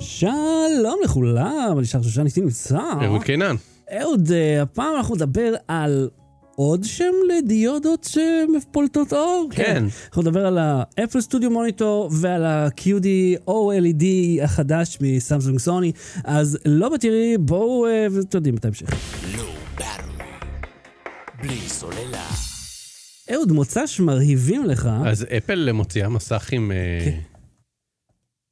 שלום לכולם, אני שר שושן איתי נמצא. אהוד קינן. אהוד, אה, הפעם אנחנו נדבר על עוד שם לדיודות שפולטות אור. כן. אנחנו נדבר על האפל סטודיו מוניטור ועל ה-QD OLED החדש מסמסונג סוני. אז לא בתראי, בואו, אה, ואתם יודעים את ההמשך. לא בלי סוללה. אהוד, מוצ"ש מרהיבים לך. אז אפל מוציאה מסך עם אה, כן.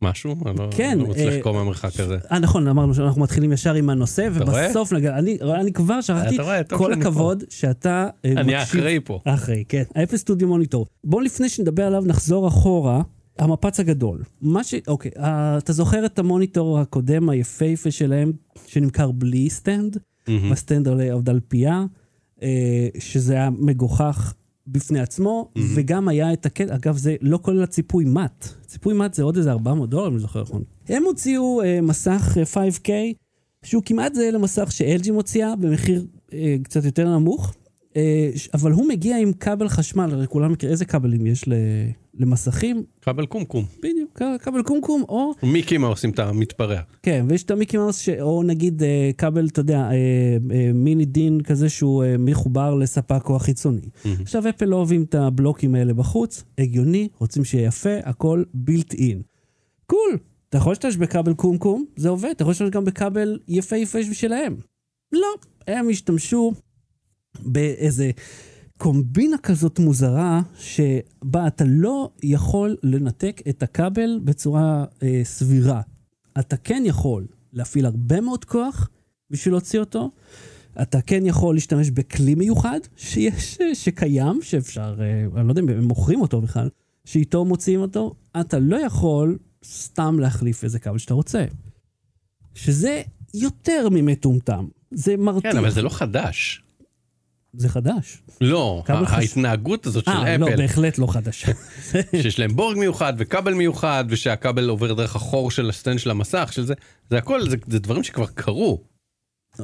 משהו? אני לא כן, לא מצליח אה, לקרוא מהמרחק הזה. אה, נכון, אמרנו שאנחנו מתחילים ישר עם הנושא? ובסוף נגע... אני, אני כבר שכחתי, כל פה. הכבוד שאתה אה, אני מקשיב האחראי פה. אחרי, כן. ה Apple Studio monitor. בואו לפני שנדבר עליו נחזור אחורה. המפץ הגדול. מה ש... אוקיי, אה, אתה זוכר את המוניטור הקודם היפהפה שלהם, שנמכר בלי stand? מהמם. ב stand עולה עוד על פיה, אה, שזה היה מגוחך בפני עצמו, וגם היה את הקטע, אגב, זה לא כולל הציפוי מט. ציפוי מט זה עוד איזה 400 דולר, אם אני זוכר נכון. הם הוציאו אה, מסך אה, 5K, שהוא כמעט זהה למסך ש-LG מוציאה, במחיר אה, קצת יותר נמוך, אה, אבל הוא מגיע עם כבל חשמל, הרי כולם מכירים איזה כבלים יש ל- למסכים, כבל קומקום. בדיוק, כבל קומקום, או מיקי מה עושים את המתפרע. כן, ויש את המיקי מאוס, ש... או נגיד אה, כבל, אתה יודע, אה, אה, מיני דין כזה שהוא מחובר לספק כוח חיצוני. עכשיו אפל לא אוהבים את הבלוקים האלה בחוץ, הגיוני, רוצים שיהיה יפה, הכל בילט אין. קול, אתה יכול להשתמש בכבל קומקום, זה עובד, אתה יכול להשתמש גם בכבל יפהפה בשבילהם. לא, הם השתמשו באיזה קומבינה כזאת מוזרה, שבה אתה לא יכול לנתק את הכבל בצורה אה, סבירה. אתה כן יכול להפעיל הרבה מאוד כוח בשביל להוציא אותו. אתה כן יכול להשתמש בכלי מיוחד שיש, אה, שקיים, שאפשר, אה, אני לא יודע אם הם מוכרים אותו בכלל, שאיתו מוציאים אותו. אתה לא יכול סתם להחליף איזה כבל שאתה רוצה. שזה יותר ממטומטם. זה מרתיח. כן, אבל זה לא חדש. זה חדש. לא, כבל חש- ההתנהגות הזאת של אה, לא, אפל, בהחלט לא חדש. שיש להם בורג מיוחד וכבל מיוחד, ושהכבל עובר דרך החור של ה stand של המסך, של זה, זה הכל, זה- זה דברים שכבר קרו.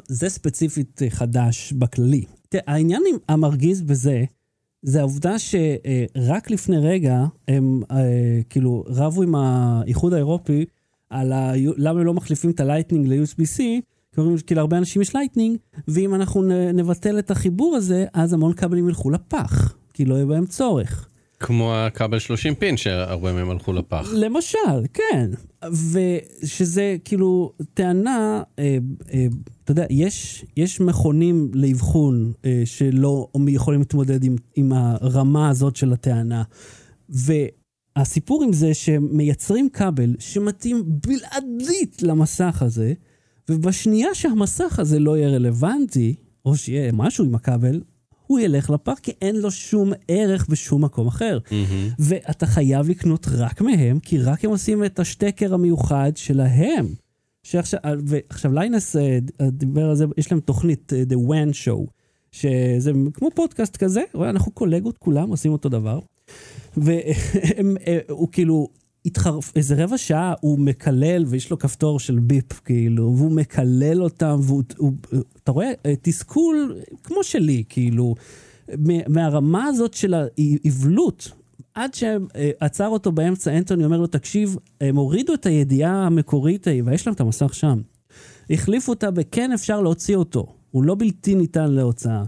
זה ספציפית אה, חדש בכללי. תראה, העניין המרגיז בזה, זה העובדה שרק לפני רגע הם אה, כאילו רבו עם האיחוד האירופי על ה... למה הם לא מחליפים את ה Lightning ל-USB-C, כאילו הרבה אנשים יש Lightning, ואם אנחנו נבטל את החיבור הזה, אז המון כבלים ילכו לפח, כי לא יהיה בהם צורך. כמו הכבל 30 פין שהרבה מהם הלכו לפח. למשל, כן. ושזה כאילו טענה, אה, אה, אתה יודע, יש, יש מכונים לאבחון אה, שלא יכולים להתמודד עם, עם הרמה הזאת של הטענה. והסיפור עם זה שמייצרים כבל שמתאים בלעדית למסך הזה, ובשנייה שהמסך הזה לא יהיה רלוונטי, או שיהיה משהו עם הכבל, הוא ילך לפח כי אין לו שום ערך בשום מקום אחר. מהמם. ואתה חייב לקנות רק מהם, כי רק הם עושים את השטקר המיוחד שלהם. שעכשיו, ועכשיו ליינס אה, דיבר על זה, יש להם תוכנית, אה, The WAN Show, שזה כמו פודקאסט כזה, אנחנו קולגות, כולם עושים אותו דבר. והוא כאילו, התחרפ, איזה רבע שעה הוא מקלל, ויש לו כפתור של ביפ, כאילו, והוא מקלל אותם, והוא, הוא, אתה רואה, אה, תסכול כמו שלי, כאילו, מהרמה הזאת של האבלות, עד שעצר אותו באמצע, אנטוני אומר לו, תקשיב, הם הורידו את הידיעה המקורית ההיא, ויש להם את המסך שם. החליפו אותה בכן אפשר להוציא אותו, הוא לא בלתי ניתן להוצאה.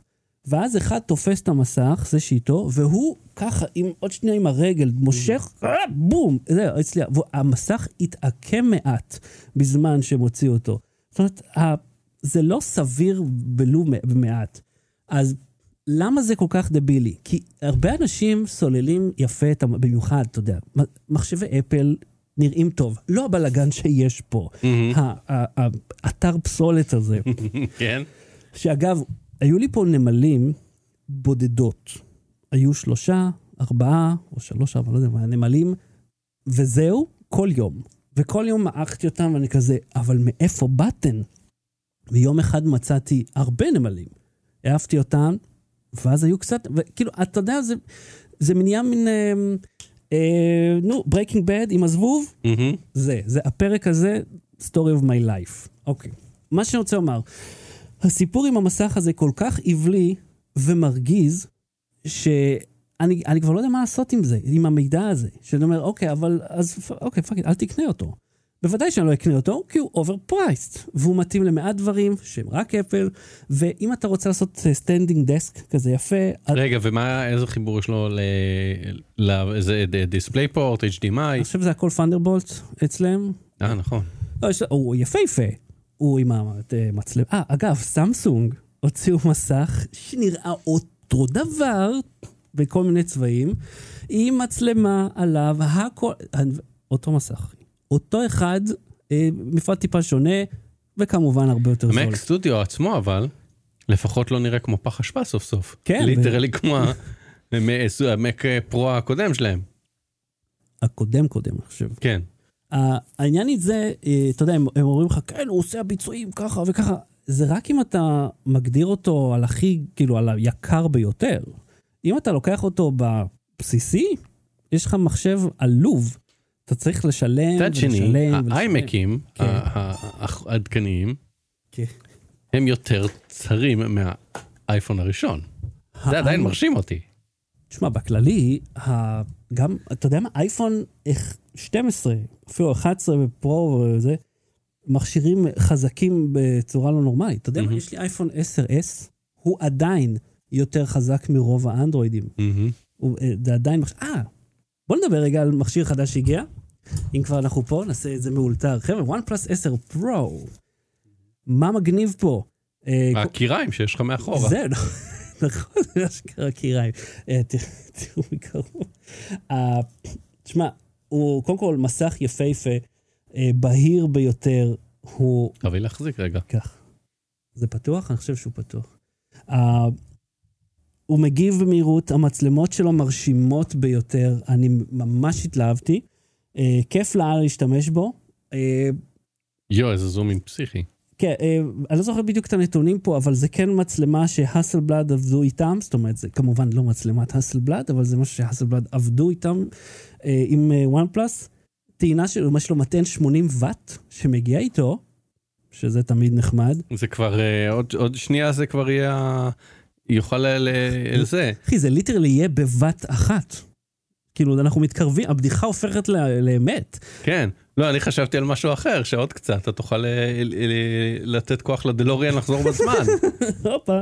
ואז אחד תופס את המסך, זה שאיתו, והוא ככה, עם עוד שנייה עם הרגל, מושך, אה, בום, זהו, הצליח. והמסך התעקם מעט בזמן שהם הוציאו אותו. זאת אומרת, זה לא סביר ולו במעט. אז למה זה כל כך דבילי? כי הרבה אנשים סוללים יפה, במיוחד, אתה יודע, מחשבי אפל נראים טוב. לא הבלגן שיש פה. ה- האתר פסולת הזה. כן? שאגב, היו לי פה נמלים בודדות. היו שלושה, ארבעה, או שלוש, ארבעה, לא יודע מה, נמלים, וזהו, כל יום. וכל יום מעכתי אותם, ואני כזה, אבל מאיפה באתן? ויום אחד מצאתי הרבה נמלים. העפתי אותם, ואז היו קצת, וכאילו, אתה יודע, זה, זה נהיה מין, אה, אה, נו, Breaking Bad עם הזבוב, מהמם. זה, זה הפרק הזה, story of my life. אוקיי. מה שאני רוצה לומר, הסיפור עם המסך הזה כל כך Apple י ומרגיז, שאני אני כבר לא יודע מה לעשות עם זה, עם המידע הזה. שאני אומר, אוקיי, אבל אז, אוקיי, fuck, אל תקנה אותו. בוודאי שאני לא אקנה אותו, כי הוא priced, והוא מתאים למעט דברים שהם רק אפל, ואם אתה רוצה לעשות standing desk כזה יפה, רגע, ומה, איזה חיבור יש לו ל... ל... זה DisplayPort, HDMI? אני חושב שזה הכל Thunderbolt אצלם. אה, נכון. לא, יש, הוא יפהפה, הוא עם המצלמה. אה, אגב, סמסונג הוציאו מסך שנראה אותו דבר בכל מיני צבעים, עם מצלמה עליו, הכל, אותו מסך. אותו אחד, אה, מפרט טיפה שונה, וכמובן הרבה יותר זול. המק סטודיו עצמו אבל, לפחות לא נראה כמו פח אשפה סוף סוף. כן, ליטרלי כמו המק פרו הקודם שלהם. הקודם קודם, אני חושב. כן. העניין היא זה, אה, אתה יודע, הם, הם אומרים לך, כן, הוא עושה ביצועים ככה וככה. זה רק אם אתה מגדיר אותו על הכי, כאילו, על היקר ביותר. אם אתה לוקח אותו בבסיסי, יש לך מחשב עלוב. אתה צריך לשלם מצד שני, ולשלם ולשלם. האיימקים כן. העדכניים, כן. הם יותר צרים מהאייפון הראשון. זה עדיין מרשים אותי. תשמע, בכללי, ה... גם, אתה יודע מה, אייפון איך- 12, אפילו 11 בפרו וזה, מכשירים חזקים בצורה לא נורמלית. אתה יודע מה. יש לי אייפון 10S, הוא עדיין יותר חזק מרוב האנדרואידים. הוא, אה, זה עדיין מכשיר... אה, בוא נדבר רגע על מכשיר חדש שהגיע. אם כבר אנחנו פה, נעשה את זה מאולתר. חבר'ה, OnePlus 10 פרו. מה מגניב פה? אה, הקיריים שיש לך מאחורה. זה, נכון, זה אשכרה קיריים. אה, תראו מקרוב. אה, תשמע, הוא קודם כל מסך יפהפה, אה, בהיר ביותר, הוא תביא להחזיק רגע. כך. זה פתוח? אני חושב שהוא פתוח. אה, הוא מגיב במהירות, המצלמות שלו מרשימות ביותר, אני ממש התלהבתי. אה, כיף לאללה להשתמש בו. יואו, איזה זום אין פסיכי. כן, אה, אני לא זוכר בדיוק את הנתונים פה, אבל זה כן מצלמה שהאסלבלד עבדו איתם, זאת אומרת, זה כמובן לא מצלמת האסלבלד, אבל זה משהו שהאסלבלד עבדו איתם אה, עם OnePlus. טעינה שלו, מה שלו מטען 80 ואט שמגיע איתו, שזה תמיד נחמד. זה כבר, אה, עוד- עוד שנייה זה כבר יהיה, יוכל ל... ל- זה. אחי, זה literally יהיה בבת אחת. כאילו, אנחנו מתקרבים, הבדיחה הופכת לאמת. כן. לא, אני חשבתי על משהו אחר, שעוד קצת אתה תוכל ל- ל- לתת כוח ל DeLorean לחזור בזמן. הופה.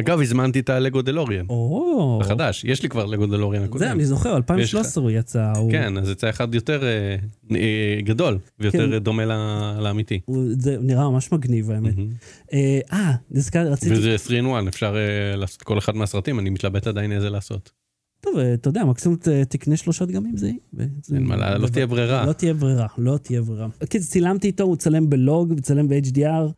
אגב, הזמנתי את הלגו דלוריאן. או. החדש, יש לי כבר לגו דלוריאן הקודם. זה, אני זוכר, 2013 הוא יצא. כן, אז יצא אחד יותר אה, אה, גדול ויותר כן. דומה לאמיתי. זה נראה ממש מגניב, האמת. אה, אה, נזכר, רציתי... וזה 3 in 1, אפשר אה, לעשות כל אחד מהסרטים, אני מתלבט עדיין איזה לעשות. טוב, אה, אתה יודע, מקסימום ת- תקנה שלושה דגמים זהים. אין מה, לה- לא תהיה ברירה. לא תהיה ברירה, לא תהיה ברירה. קיצר, צילמתי איתו, הוא צלם בלוג, צלם ב-HDR,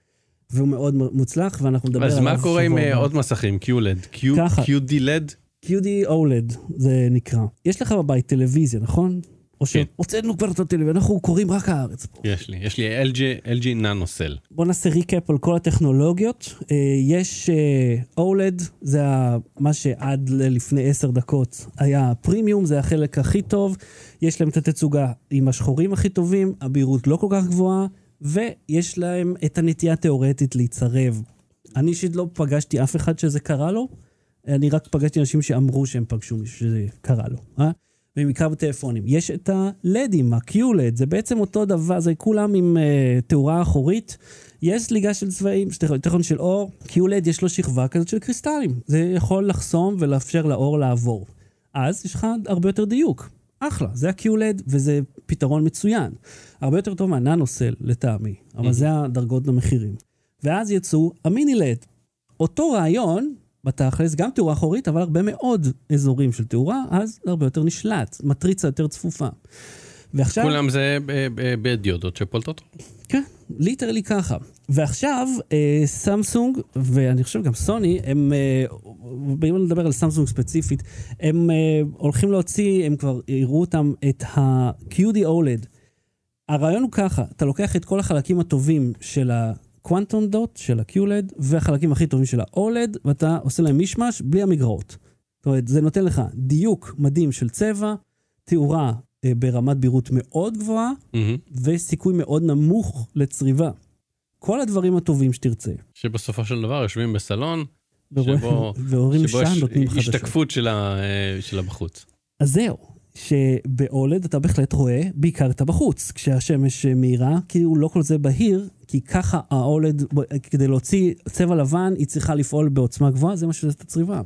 והוא מאוד מוצלח, ואנחנו נדבר עליו. אז מה קורה עם אה. עוד מסכים? QLED. QD-LED? QD OLED, זה נקרא. יש לך בבית טלוויזיה, נכון? או כן. שהוצאנו כבר את הטלוויזיה, אנחנו קוראים רק הארץ פה. יש לי, יש לי LG, LG ננוסל. בוא נעשה ריקאפ על כל הטכנולוגיות. אה, יש אה, OLED, זה מה שעד לפני עשר דקות היה פרימיום, זה החלק הכי טוב. יש להם את התצוגה עם השחורים הכי טובים, הבהירות לא כל כך גבוהה, ויש להם את הנטייה התיאורטית להצרב. אני אישית לא פגשתי אף אחד שזה קרה לו, אני רק פגשתי אנשים שאמרו שהם פגשו מישהו שזה קרה לו, אה? במקרה בטלפונים. יש את הלדים, ה-QLED, זה בעצם אותו דבר, זה כולם עם uh, תאורה אחורית. יש זליגה של צבעים, נכון של אור, QLED יש לו שכבה כזאת של קריסטלים. זה יכול לחסום ולאפשר לאור לעבור. אז יש לך הרבה יותר דיוק. אחלה, זה ה-QLED וזה פתרון מצוין. הרבה יותר טוב מהננוסל לטעמי, אבל זה הדרגות למחירים. ואז יצאו המיני-לד. אותו רעיון, בתכלס, גם תאורה אחורית, אבל הרבה מאוד אזורים של תאורה, אז הרבה יותר נשלט, מטריצה יותר צפופה. ועכשיו... כולם זה ב- ב- בדיודות שפולטות. כן, ליטרלי ככה. ועכשיו, אה, סמסונג, ואני חושב גם סוני, הם, אה, אם נדבר על סמסונג ספציפית, הם אה, הולכים להוציא, הם כבר הראו אותם, את ה-QD OLED. הרעיון הוא ככה, אתה לוקח את כל החלקים הטובים של ה-Quantum Dot, של ה-QLED, והחלקים הכי טובים של ה-OLED, ואתה עושה להם מישמש בלי המגרעות. זאת אומרת, זה נותן לך דיוק מדהים של צבע, תאורה אה, ברמת בהירות מאוד גבוהה, מהמם. וסיכוי מאוד נמוך לצריבה. כל הדברים הטובים שתרצה. שבסופו של דבר יושבים בסלון, ורואים- שבו- שבו יש. השתקפות של ה- אה, של הבחוץ. אז זהו, שבאולד אתה בהחלט רואה בעיקר את הבחוץ, כשהשמש מאירה, כי הוא לא כל זה בהיר, כי ככה האולד, כדי להוציא צבע לבן, היא צריכה לפעול בעוצמה גבוהה, זה מה שזה את הצריבה.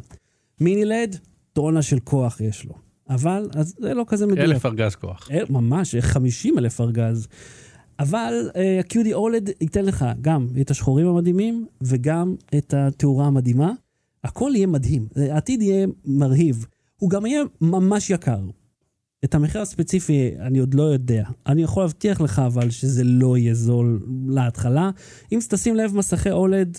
מיני לד, טונה של כוח יש לו. אבל, אז זה לא כזה מדויק. אלף ארגז כוח. אל- ממש, 50 אלף ארגז. אבל אה, ה-QD אולד ייתן לך גם את השחורים המדהימים וגם את התאורה המדהימה. הכל יהיה מדהים, אה, העתיד יהיה מרהיב. הוא גם יהיה ממש יקר. את המחיר הספציפי אני עוד לא יודע. אני יכול להבטיח לך אבל שזה לא יהיה זול להתחלה. אם תשים לב, מסכי אולד,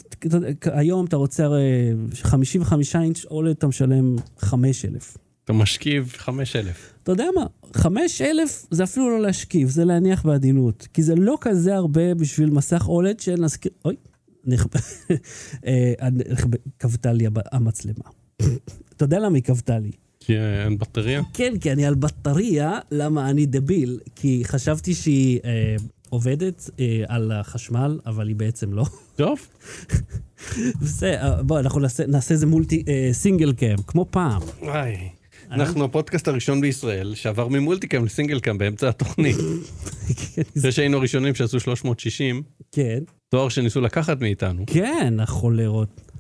היום אתה רוצה הרי 55 אינץ' אולד, אתה משלם 5,000. אתה משכיב 5,000. אתה יודע מה, 5,000 זה אפילו לא להשכיב, זה להניח בעדינות. כי זה לא כזה הרבה בשביל מסך אולד שנזכיר... אוי, נכב... אה, כבתה לי המצלמה. אתה יודע למה היא כבתה לי? כי אה, אין בטריה? כן, כי אני על בטריה, למה אני דביל? כי חשבתי שהיא אה, עובדת אה, על החשמל, אבל היא בעצם לא. טוב. בסדר, בוא, אנחנו נעשה, נעשה איזה מולטי, אה, סינגל קאם, כמו פעם. וואי. אנחנו הפודקאסט הראשון בישראל שעבר ממולטיקאם לסינגל קאם באמצע התוכנית. זה שהיינו הראשונים שעשו 360, כן. תואר שניסו לקחת מאיתנו. כן, החולרות.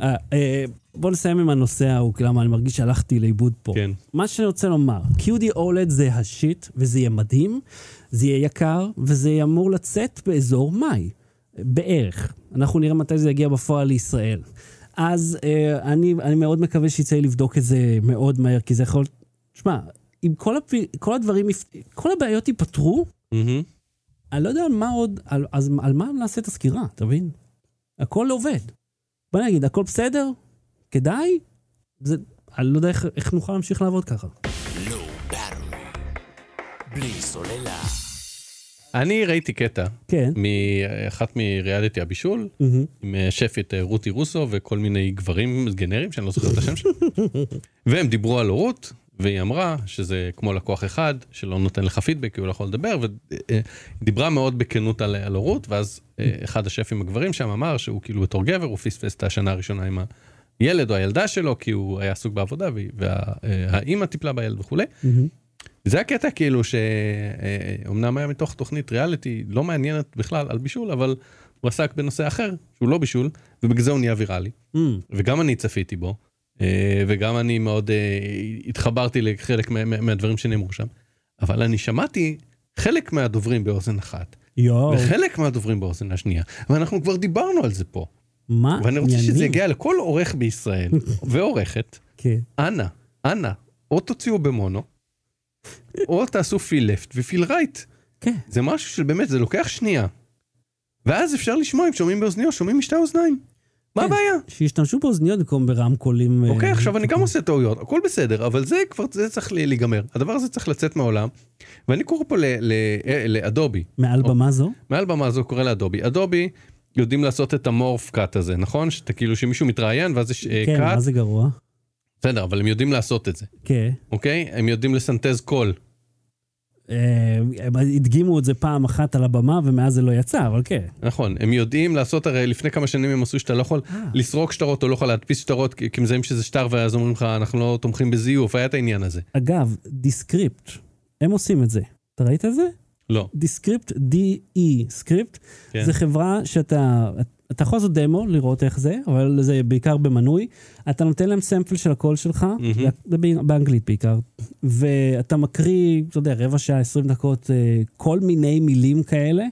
אה, אה, בוא נסיים עם הנושא ההוא, למה אני מרגיש שהלכתי לאיבוד פה. כן. מה שאני רוצה לומר, QD OLED זה השיט, וזה יהיה מדהים, זה יהיה יקר, וזה יהיה אמור לצאת באזור מאי, בערך. אנחנו נראה מתי זה יגיע בפועל לישראל. אז אה, אני, אני מאוד מקווה שיצא לי לבדוק את זה מאוד מהר, כי זה יכול... תשמע, אם כל, הפ... כל הדברים, כל הבעיות ייפתרו, מהמם. אני לא יודע על מה עוד, על, אז על מה נעשה את הסקירה, אתה מבין? הכל עובד. בוא נגיד, הכל בסדר? כדאי? זה, אני לא יודע איך, איך נוכל להמשיך לעבוד ככה. באטרי. בלי סוללה. אני ראיתי קטע כן. מאחת מריאליטי הבישול. עם אה, שפית אה, רותי רוסו וכל מיני גברים גנרים שאני לא זוכר את השם שלהם. והם דיברו על הורות, והיא אמרה שזה כמו לקוח אחד שלא נותן לך פידבק כי הוא לא יכול לדבר, ודיברה מאוד בכנות על, על הורות, ואז אה, אחד השפים הגברים שם אמר שהוא כאילו בתור גבר, הוא פספס את השנה הראשונה עם הילד או הילדה שלו, כי הוא היה עסוק בעבודה והאימא טיפלה בילד וכולי. זה הקטע כאילו שאומנם היה מתוך תוכנית ריאליטי לא מעניינת בכלל על בישול, אבל הוא עסק בנושא אחר, שהוא לא בישול, ובגלל זה הוא נהיה ויראלי. וגם אני צפיתי בו, אה, וגם אני מאוד אה, התחברתי לחלק מה- מה- מהדברים שנאמרו שם, אבל אני שמעתי חלק מהדוברים באוזן אחת, יואו, וחלק מהדוברים באוזן השנייה, ואנחנו כבר דיברנו על זה פה, מה ואני רוצה שזה עניינים? יגיע לכל עורך בישראל, ועורכת, כן. אנא, אנא, או תוציאו במונו, או תעשו פיל לפט ופיל רייט. כן. זה משהו שבאמת, זה לוקח שנייה. ואז אפשר לשמוע אם שומעים באוזניות, שומעים משתי האוזניים. מה כן. הבעיה? שישתמשו באוזניות במקום ברמקולים. אה, אוקיי, עכשיו אני גם עושה טעויות, הכל בסדר, אבל זה כבר, זה צריך להיגמר. הדבר הזה צריך לצאת מהעולם. ואני קורא פה אה, לאדובי, מעל במה זו? מעל במה זו קורא לאדובי. אדובי יודעים לעשות את המורף קאט הזה, נכון? שאתה כאילו שמישהו מתראיין ואז יש כן, מה קאט. זה גרוע? בסדר, אבל הם יודעים לעשות את זה, כן. אוקיי? הם יודעים לסנטז קול. אה, הם הדגימו את זה פעם אחת על הבמה, ומאז זה לא יצא, אבל כן. נכון, הם יודעים לעשות, הרי לפני כמה שנים הם עשו שאתה לא יכול אה. לסרוק שטרות או לא יכול להדפיס שטרות כי כי מזהים שזה שטר ואז אומרים לך אנחנו לא תומכים בזיוף, היה את העניין הזה. אגב, Descript, הם עושים את זה. אתה ראית את זה? לא. Descript, D-E, script, כן. זה חברה שאתה, אתה יכול לעשות דמו, לראות איך זה, אבל זה בעיקר במנוי. אתה נותן להם sample של הקול שלך, ב- באנגלית בעיקר, ואתה מקריא, אתה יודע, רבע שעה, 20 דקות, אה, כל מיני מילים כאלה,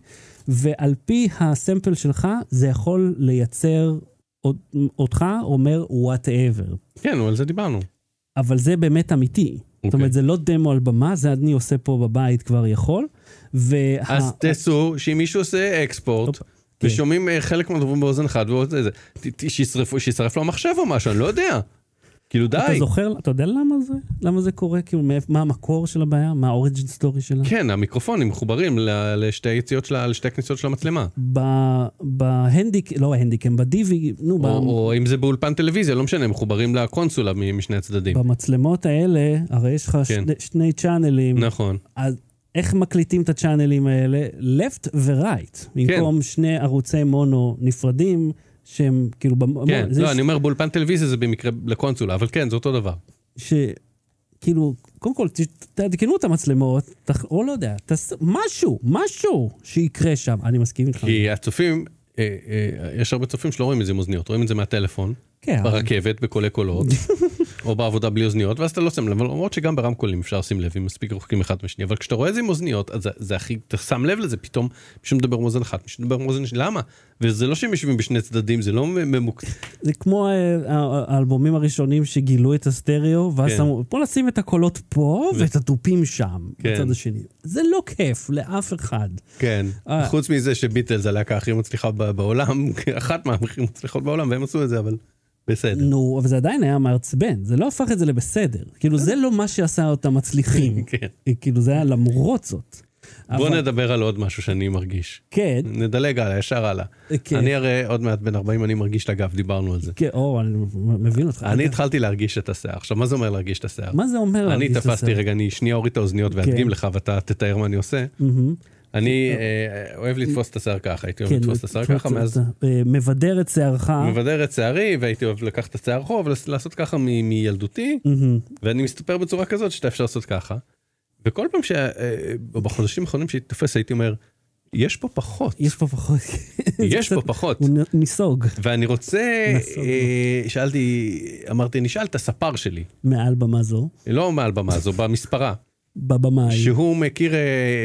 ועל פי הסמפל שלך, זה יכול לייצר אות- אותך אומר whatever. כן, על זה דיברנו. אבל זה באמת אמיתי. זאת אוקיי. אומרת, זה לא דמו על במה, זה אני עושה פה בבית כבר יכול. וה... אז תעשו שאם מישהו עושה אקספורט. ושומעים אה, חלק מהדוברים באוזן אחת, ועוד זה, שישרף לו המחשב או משהו, אני לא יודע. כאילו די. אתה זוכר, אתה יודע למה זה? למה זה קורה? כאילו, מה המקור של הבעיה? מה האוריג'ין סטורי שלה? כן, המיקרופונים מחוברים לשתי יציאות של, ה- לשתי הכניסות של המצלמה. בהנדיק, לא ההנדיקם, בדיבי, נו, ב- או, או אם זה באולפן טלוויזיה, לא משנה, מחוברים לקונסולה משני הצדדים. במצלמות האלה, הרי יש לך כן. שני- שני צ'אנלים. נכון. אז איך מקליטים את הצ'אנלים האלה? left ו-right. במקום שני ערוצי מונו נפרדים, שהם כאילו... במ- כן, לא, ש- אני אומר באולפן טלוויזיה זה במקרה לקונסולה, אבל כן, זה אותו דבר. ש... כאילו, קודם כל, תעדכנו את המצלמות, תח- או לא יודע, תעשו משהו, משהו שיקרה שם. אני מסכים איתך. כי הצופים, אה, אה, יש הרבה צופים שלא רואים את זה עם אוזניות, רואים את זה מהטלפון, כן, ברכבת, בקולי קולות, או בעבודה בלי אוזניות, ואז אתה לא שם לב, למרות שגם ברמקולים אפשר לשים לב, אם מספיק רחוקים אחד מהשני, אבל כשאתה רואה את זה עם אוזניות, אז זה, זה הכי, אתה שם לב לזה פתאום, מישהו מדבר עם אוזן אחת, מישהו מדבר עם אוזן שני, למה? וזה לא שהם יושבים בשני צדדים, זה לא ממוק... זה כמו אה, האלבומים הראשונים שגילו את הסטריאו, ואז כן. שמו, בוא נשים את הקולות פה ואת התופים שם, כן. בצד השני. זה לא כיף לאף אחד. כן, אה. חוץ מזה שביטלס הלהקה הכי מצליחה בעולם, אחת מהכי מצליחות בעולם, והם עשו את זה, אבל בסדר. נו, אבל זה עדיין היה מעצבן, זה לא הפך את זה לבסדר. כאילו, זה לא מה שעשה אותם מצליחים. כן. כאילו, זה היה למרות זאת. בוא אבל- נדבר על עוד משהו שאני מרגיש. כן, נדלג הלאה, ישר הלאה. כן. אני הרי עוד מעט בן 40 אני מרגיש את הגב, דיברנו על זה. כן, או, אני מבין אותך. אני רגע, התחלתי להרגיש את השיער. עכשיו, מה זה אומר להרגיש את השיער? מה זה אומר? אני להרגיש את תפסתי, הסרט? רגע, אני שנייה אוריד את האוזניות ואדגים כן. לך ואתה תתאר מה אני עושה. אני אה, אוהב לתפוס את השיער ככה, הייתי אוהב כן, לתפוס את השיער ככה, מאז אה, מבדר את שערך. מבדר את שערי, והייתי אוהב לקחת את השיער אחורה ולעשות ככה מילדותי. ואני מסתפר בצורה כזאת שאתה אפשר לעשות ככה. וכל פעם ש... אה, בחודשים האחרונים שהייתי תופס הייתי אומר, יש פה פחות, יש פה פחות. יש פה פחות. הוא ניסוג ואני רוצה, שאלתי, אמרתי, נשאל את הספר שלי, מעל במה זו, לא מעל במה זו, במספרה, בבמאי. שהוא מכיר אה,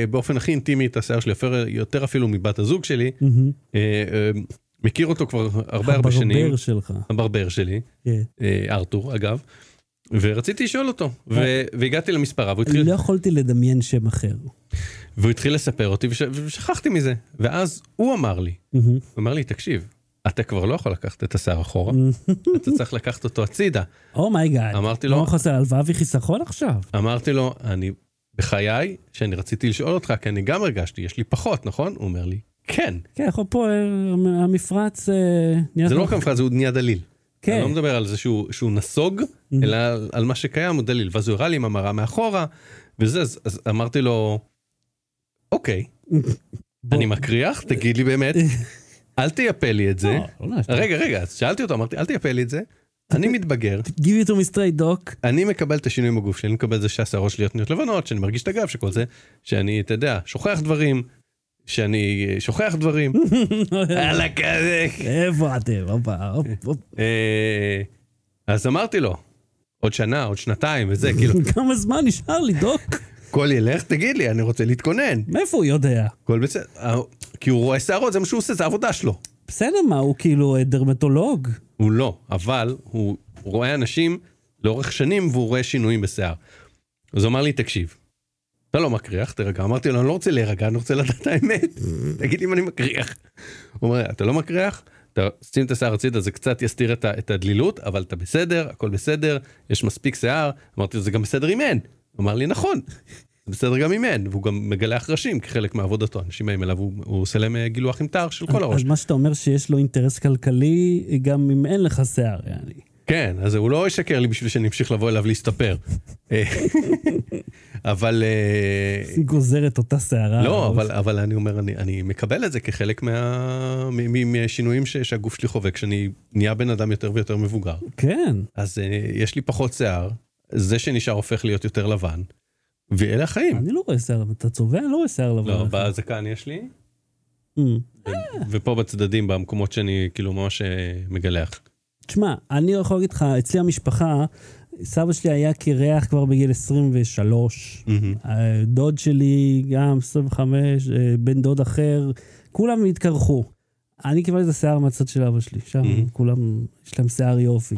באופן הכי אינטימי את השיער שלי, יותר- אפילו מבת הזוג שלי, אה, מכיר אותו כבר הרבה הרבה שנים, הברבר שלך. הברבר שלי, כן. אה, ארתור אגב, ורציתי לשאול אותו, ו- והגעתי למספרה, והוא התחיל, לא יכולתי לדמיין שם אחר. והוא התחיל לספר אותי, וש- ושכחתי מזה, ואז הוא אמר לי. הוא אמר לי, תקשיב, אתה כבר לא יכול לקחת את השיער אחורה, אתה צריך לקחת אותו הצידה. oh my god. אמרתי לו- מה חוסר הלוואה וחיסכון עכשיו? אמרתי לו, אני בחיי, שאני רציתי לשאול אותך, כי אני גם הרגשתי, יש לי פחות, נכון? הוא אומר לי, כן. כן, יכול פה, אה, המפרץ אה, נהיה... זה לא רק המפרט, זה הוא נהיה דליל. כן. אני לא מדבר על זה שהוא, שהוא נסוג, אלא על, מה שקיים, הוא דליל. ואז הוא הראה לי עם המראה מאחורה, וזה, אז, אז אמרתי לו, אוקיי. אני מקריח, תגיד לי באמת, אל תייפה לי את זה. לא, לא נעשתה. רגע, רגע, אז שאלתי אותו, אמרתי, אל תייפה לי את זה, אני מתבגר, Give it to me straight doc. אני מקבל את השינויים בגוף שלי, אני מקבל את זה שהשערות שלי נהיות לבנות, שאני מרגיש את הגב, שכל זה, שאני, אתה יודע, שוכח דברים, שאני שוכח דברים. יאללה כזה. איפה אתם? אה, אז אמרתי לו, עוד שנה, עוד שנתיים וזה, כאילו, כמה זמן נשאר לי, דוק? הכל ילך, תגיד לי, אני רוצה להתכונן. מאיפה הוא יודע? הכל בסדר. אה, כי הוא רואה שערות, זה מה שהוא עושה, זה העבודה שלו. בסדר, מה, הוא כאילו אה, דרמטולוג? הוא לא, אבל הוא רואה אנשים לאורך שנים והוא רואה שינויים בשיער. אז הוא אמר לי, תקשיב, אתה לא מקריח, תרגע. אמרתי לו, אני לא רוצה להירגע, אני רוצה לדעת את האמת. תגיד לי אם אני מקריח. הוא אומר, אתה לא מקריח, אתה שים את השיער הצידה, זה קצת יסתיר את, את הדלילות, אבל אתה בסדר, הכל בסדר, יש מספיק שיער. אמרתי לו, זה גם בסדר אם אין. הוא אמר לי, נכון, זה בסדר גם אם אין, והוא גם מגלח ראשים כחלק מעבודתו, אנשים אליו, הוא, הוא עושה להם אה, גילוח עם תער של כל הראש. אז מה שאתה אומר שיש לו אינטרס כלכלי, גם אם אין לך שיער, יעני. כן, אז הוא לא ישקר לי בשביל שאני אמשיך לבוא אליו להסתפר. אה, אבל אה, היא גוזרת אותה שערה. לא, אבל, אבל אני אומר, אני, אני מקבל את זה כחלק מה, מ- מ- מהשינויים ש, שהגוף שלי חווה כשאני נהיה בן אדם יותר ויותר מבוגר. כן. אז יש לי פחות שיער, זה שנשאר הופך להיות יותר לבן, ואלה החיים. אני לא רואה שיער, אתה צובע? אני לא רואה שיער לבן. לא, בזקן יש לי, Mm. ופה בצדדים, במקומות שאני כאילו ממש אה, מגלח. תשמע, אני יכול להגיד לך, אצלי המשפחה, סבא שלי היה קירח כבר בגיל 23. מהמם. דוד שלי גם 25, אה, בן דוד אחר, כולם התקרחו. אני קיבלתי את השיער מהצד של אבא שלי, שם Mhm. כולם, יש להם שיער יופי.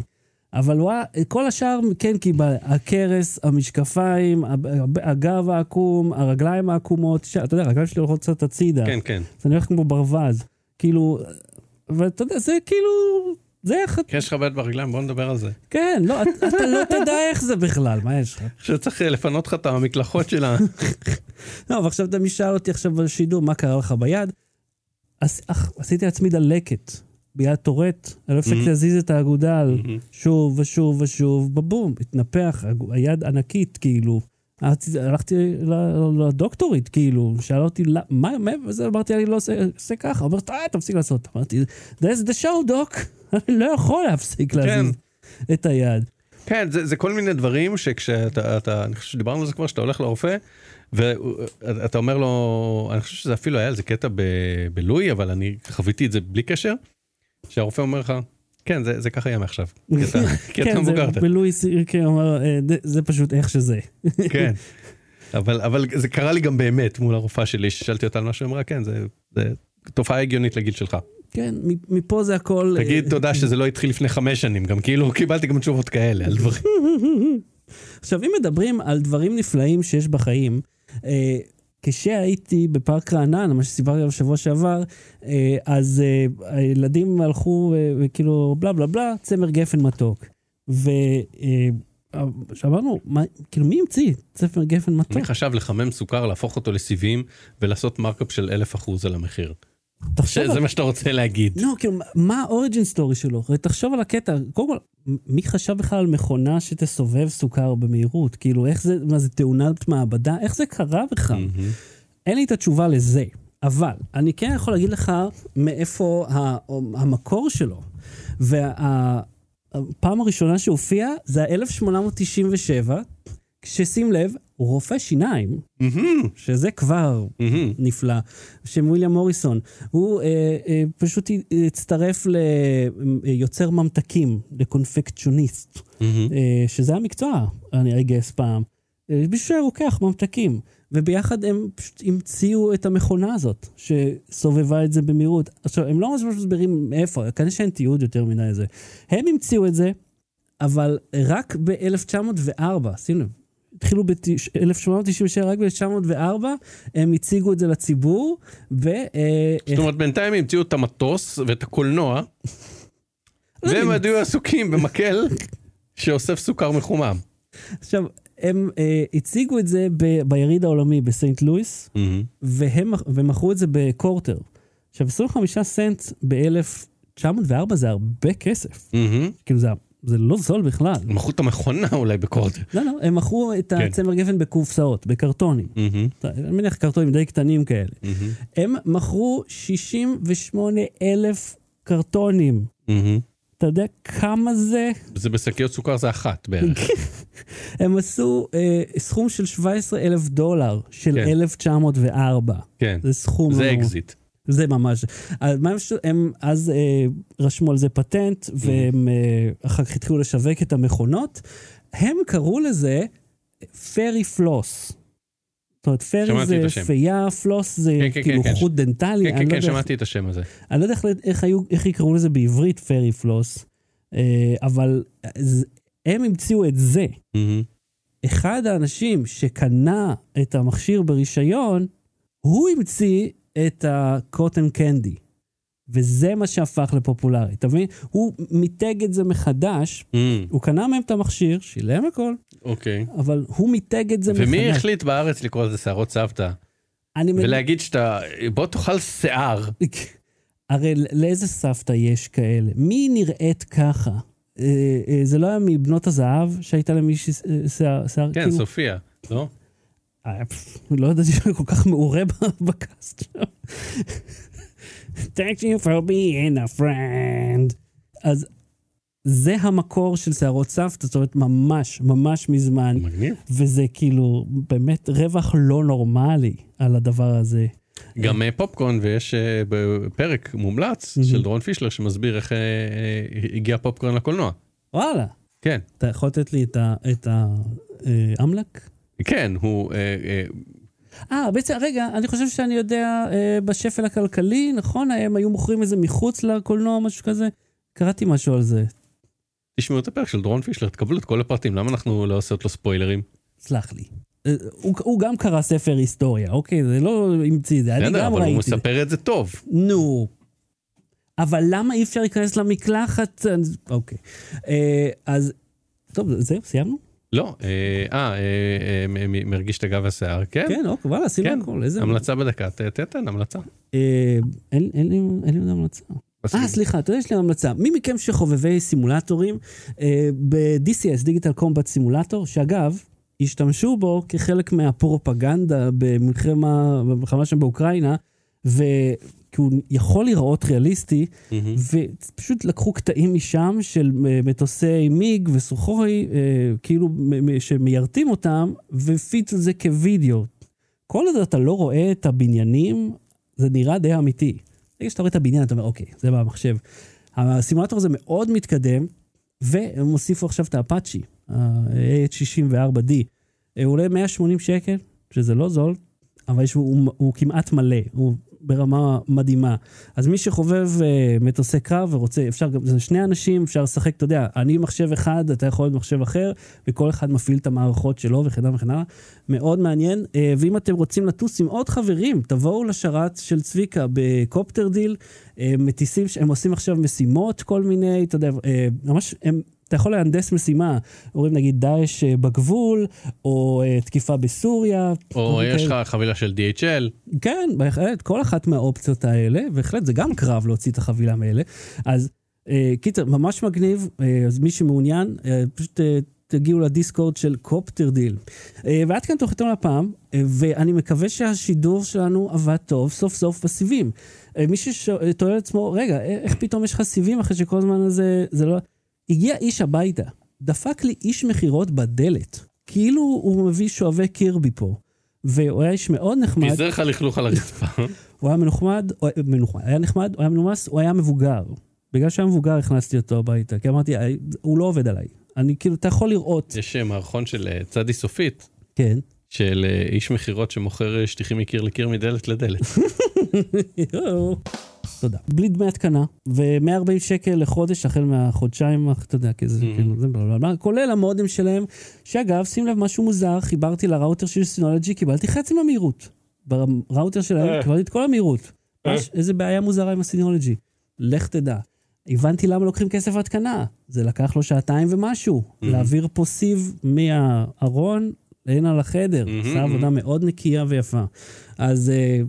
אבל וואלה, כל השאר כן קיבל, הכרס, המשקפיים, הגב העקום, הרגליים העקומות, ש- אתה יודע, הרגליים שלי הולכות קצת הצידה. כן, כן. אז אני הולך כמו ברווז. כאילו, ואתה יודע, זה כאילו, זה איך, כי יש לך בעיות ברגליים, בוא נדבר על זה. כן, לא, אתה אתה לא תדע איך זה בכלל, מה יש לך? עכשיו צריך אה, לפנות לך את המקלחות של ה... לא, אבל עכשיו אתה מי שאל אותי עכשיו בשידור, מה קרה לך ביד? עשיתי לעצמי דלקת ביד טורט, אני לא הפסקתי Mhm. להזיז את האגודל, מהמם. שוב ושוב ושוב, בבום, התנפח, היד ענקית, כאילו. הלכתי- לדוקטורית, כאילו, שאלה אותי, "למה- מה, מה, וזה, אמרתי, אני לא עושה, עושה ככה, אומרת, אה, תפסיק לעשות. אמרתי, that's the show, דוק, אני לא יכול להפסיק להזיז את היד. כן, זה, זה כל מיני דברים שכשאתה, אתה, אני חושב שדיברנו על זה כבר, שאתה הולך לרופא, ואתה אומר לו, אני חושב שזה אפילו היה איזה קטע ב- בלואי, אבל אני חוויתי את זה בלי קשר, שהרופא אומר לך, כן, זה, זה ככה יהיה מעכשיו. כי אתה, כי אתה כן, זה מבוגר. אתה." בלואיס סירקי אמר, "אה, זה- פשוט איך שזה. כן. אבל, אבל זה קרה לי גם באמת מול הרופאה שלי, ששאלתי אותה על משהו, היא אמרה, כן, זה, זה תופעה הגיונית לגיל שלך. כן, מפה זה הכל... אה, תגיד תודה שזה לא התחיל לפני חמש שנים, גם כאילו קיבלתי גם תשובות כאלה על דברים. עכשיו, אם מדברים על דברים נפלאים שיש בחיים, אה, כשהייתי בפארק רענן, מה שסיפרתי עליו בשבוע שעבר, אה, אז אה, הילדים הלכו אה, וכאילו בלה בלה בלה, צמר גפן מתוק. ושאמרנו, כאילו מי המציא צמר גפן מתוק? מי חשב לחמם סוכר, להפוך אותו לסיבים ולעשות markup של אלף אחוז על המחיר? תחשוב שזה על... מה שאתה רוצה להגיד. לא, כאילו, מה ה origin story שלו? תחשוב על הקטע, קודם כל, מי חשב בכלל על מכונה שתסובב סוכר במהירות? כאילו, איך זה, מה זה תאונת מעבדה? איך זה קרה בכלל? מהמם. אין לי את התשובה לזה, אבל אני כן יכול להגיד לך מאיפה ה- המקור שלו. והפעם הראשונה שהופיע זה ה-1897, כששים לב, הוא רופא שיניים, מהמם. שזה כבר מהמם. נפלא, שם וויליאם מוריסון. הוא אה, אה, פשוט הצטרף ליוצר ממתקים, לקונפקציוניסט, מהמם. אה, שזה המקצוע, אני אגייס פעם. אה, מישהו שהיה רוקח ממתקים, וביחד הם פשוט המציאו את המכונה הזאת, שסובבה את זה במהירות. עכשיו, הם לא ממש מסבירים מאיפה, כנראה שאין תיעוד יותר מדי זה. הם המציאו את זה, אבל רק ב-1904, שים לב, התחילו ב-1897, רק ב-1904 הם הציגו את זה לציבור, ו... אה, זאת אומרת, בינתיים המציאו את המטוס ואת הקולנוע, לא והם. היו עסוקים במקל שאוסף סוכר מחומם. עכשיו, הם אה, הציגו את זה ב- ביריד העולמי בסנט לואיס. והם, ומכרו את זה בקורטר. עכשיו, 25 סנט ב-1904 זה הרבה כסף. כאילו, זה, זה לא זול בכלל. הם מכרו את המכונה אולי בקורטר. לא, לא, הם מכרו את כן. הצמר גפן בקופסאות, בקרטונים. מהמם. אני מניח קרטונים די קטנים כאלה. מהמם. הם מכרו 68 אלף קרטונים. מהמם. אתה יודע כמה זה? זה בשקיות סוכר זה אחת בערך. הם עשו אה, סכום של 17 אלף דולר של כן. 1904. כן, זה סכום... זה אקזיט. זה ממש. אז מה הם, ש- הם אז אה, רשמו על זה פטנט, Mm-hmm. והם אה, אחר כך התחילו לשווק את המכונות. הם קראו לזה fairy floss. זאת אומרת, fairy זה. פייה, floss זה כן, כן, כאילו כן, כן. חוט דנטלי. כן, כן, לא כן, איך- שמעתי את השם הזה. אני לא יודע איך, היו, איך יקראו לזה בעברית fairy floss, אה, אבל אז הם המציאו את זה. מהמם. אחד האנשים שקנה את המכשיר ברישיון, הוא המציא את הקוטן קנדי. וזה מה שהפך לפופולרי, אתה מבין? הוא מיתג את זה מחדש, מהמם. הוא קנה מהם את המכשיר, שילם הכל, אוקיי. אבל הוא מיתג את זה מחדש. ומי החליט בארץ לקרוא לזה שערות סבתא? אני ולהגיד שאתה, בוא תאכל שיער. הרי לאיזה סבתא יש כאלה? מי נראית ככה? אה, אה, זה לא היה מבנות הזהב שהייתה למישהי אה? שיער, כן, כאילו- סופיה, לא? אה, לא ידעתי שהוא כל כך מעורה בקאסט. Thank you for being a friend. אז זה המקור של שערות סבתא, זאת אומרת, ממש, ממש מזמן, מגניב. וזה כאילו באמת רווח לא נורמלי על הדבר הזה. גם אה, פופקורן, ויש אה, בפרק מומלץ של דרון פישלר שמסביר איך הגיע פופקורן לקולנוע. וואלה, כן, אתה יכול לתת לי את האמלק? כן, הוא... אה, אה, אה, בעצם, רגע, אני חושב שאני יודע, אה, בשפל הכלכלי, נכון? הם היו מוכרים את זה מחוץ לקולנוע, משהו כזה? קראתי משהו על זה. תשמעו את הפרק של דרון פישלר, תקבלו את כל הפרטים, למה אנחנו לא עושות לו ספוילרים? סלח לי. אה, הוא, הוא גם קרא ספר היסטוריה, אוקיי? זה לא המציא את זה, אני גם אבל הוא ראיתי. את זה. מספר את זה טוב. נו. אבל למה אי אפשר להיכנס למקלחת? אוקיי. אז, טוב, זהו, סיימנו? לא, אה, אה, אה, מרגיש את הגב והשיער, כן? כן, אוקיי, וואלה, עשינו כן, הכל. איזה... המלצה בדקה, תתן המלצה. אה, אין לי עוד המלצה. אה, סליחה, אתה יודע, יש לי המלצה. מי מכם שחובבי סימולטורים, ב-DCS, דיגיטל קומבט סימולטור, שאגב, השתמשו בו כחלק מהפרופגנדה במלחמה, במלחמה שם באוקראינה. כי הוא יכול להיראות ריאליסטי, מהמם. ופשוט לקחו קטעים משם של אה, מטוסי מיג וסוחוי, אה, כאילו שמיירטים אותם, והפיצו את זה כווידאו. כל עוד אתה לא רואה את הבניינים, זה נראה די אמיתי. ברגע שאתה רואה את הבניין, אתה אומר, אוקיי, זה במחשב. הסימולטור הזה מאוד מתקדם, והם הוסיפו עכשיו את האפאצ'י, ה-H64D. אה, הוא עולה 180 שקל, שזה לא זול, אבל יש, הוא, הוא, הוא כמעט מלא, הוא ברמה מדהימה. אז מי שחובב uh, מטוסי קרב ורוצה, אפשר גם, זה שני אנשים, אפשר לשחק, אתה יודע, אני מחשב אחד, אתה יכול להיות מחשב אחר, וכל אחד מפעיל את המערכות שלו וכן הלאה וכן הלאה. מאוד מעניין. Uh, ואם אתם רוצים לטוס עם עוד חברים, תבואו לשרת של צביקה בקופטר דיל. Uh, מטיסים, הם עושים עכשיו משימות, כל מיני, אתה יודע, uh, ממש, הם... אתה יכול להנדס משימה, אומרים נגיד דאעש אה, בגבול, או uh, תקיפה בסוריה. או יש לך כאלה. חבילה של DHL. כן, בהחלט, כל אחת מהאופציות האלה, בהחלט זה גם קרב להוציא את החבילה מאלה. אז אה, קיצר, ממש מגניב, אה, אז מי שמעוניין, אה, פשוט אה, תגיעו ל Discord של CopterDeal. ועד כאן תוכניתנו לפעם, ואני מקווה שהשידור שלנו עבד טוב סוף סוף בסיבים. מי שתוהה לעצמו, רגע, אה, איך פתאום יש לך סיבים אחרי שכל הזמן הזה, זה לא... הגיע איש הביתה, דפק לי איש מכירות בדלת, כאילו הוא מביא שואבי קירבי פה. והוא היה איש מאוד נחמד. פיזר לך לכלוך על הרצפה. הוא היה מנחמד, הוא היה מנחמד, היה נחמד, הוא היה מנומס, הוא היה מבוגר. בגלל שהוא היה מבוגר הכנסתי אותו הביתה, כי אמרתי, "אה, הוא לא עובד עליי. אני כאילו, אתה יכול לראות. יש אה, מערכון של אה, צדי סופית, כן. של אה, איש מכירות שמוכר אה, שטיחים מקיר לקיר מדלת לדלת. תודה. בלי דמי התקנה, ו-140 שקל לחודש החל מהחודשיים, אתה יודע, כי זה כאילו, זה בלה, כולל המודם שלהם, שאגב, שים לב, משהו מוזר, חיברתי לראוטר של סינולוגי, קיבלתי חצי מהמהירות. בראוטר שלהם אה. קיבלתי את כל המהירות. אה. איזה בעיה מוזרה עם הסינולוגי. לך תדע. הבנתי למה לוקחים כסף התקנה. זה לקח לו שעתיים ומשהו. להעביר פה סיב מהארון הנה לחדר. מהמם, עשה מהמם. עבודה מאוד נקייה ויפה. אז אה,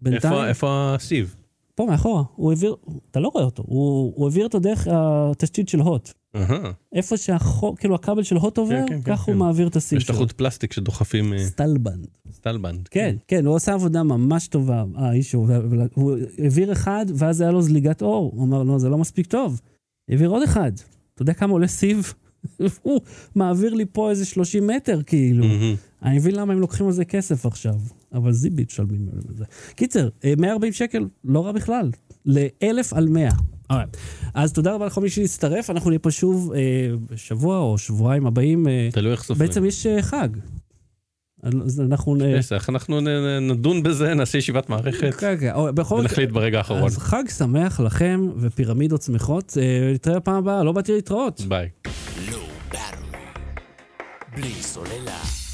בינתיים... איפה- איפה הסיב? פה מאחורה, הוא העביר, אתה לא רואה אותו, הוא, הוא העביר אותו דרך התשתית של הוט. אהה. איפה שהחור, כאילו הכבל של הוט עובר, כן, כן, ככה כן. הוא מעביר את הסיב יש את שלו. החוט פלסטיק שדוחפים אה, steel band. steel band. כן, כן, הוא עשה עבודה ממש טובה, האיש הוא, הוא העביר אחד, ואז היה לו זליגת אור. הוא אמר, לא, זה לא מספיק טוב. העביר עוד אחד. אתה יודע כמה עולה סיב? הוא מעביר לי פה איזה 30 מטר, כאילו. מהמם. אני מבין למה הם לוקחים על זה כסף עכשיו, אבל זיבית משלמים על זה. קיצר, אה, 140 שקל, לא רע בכלל, לאלף על 100. Alright. אז תודה רבה לכל מי שהצטרף, אנחנו נהיה פה שוב אה, בשבוע או שבועיים הבאים. אה, תלוי איך סופרים. בעצם יש אה, חג. אז אנחנו... אה, איך אנחנו נדון בזה, נעשה ישיבת מערכת כן, כן, ונחליט ברגע האחרון. אז חג שמח לכם ופירמידות שמחות. אה, נתראה בפעם הבאה, לא באתי להתראות. ביי. בלי סוללה.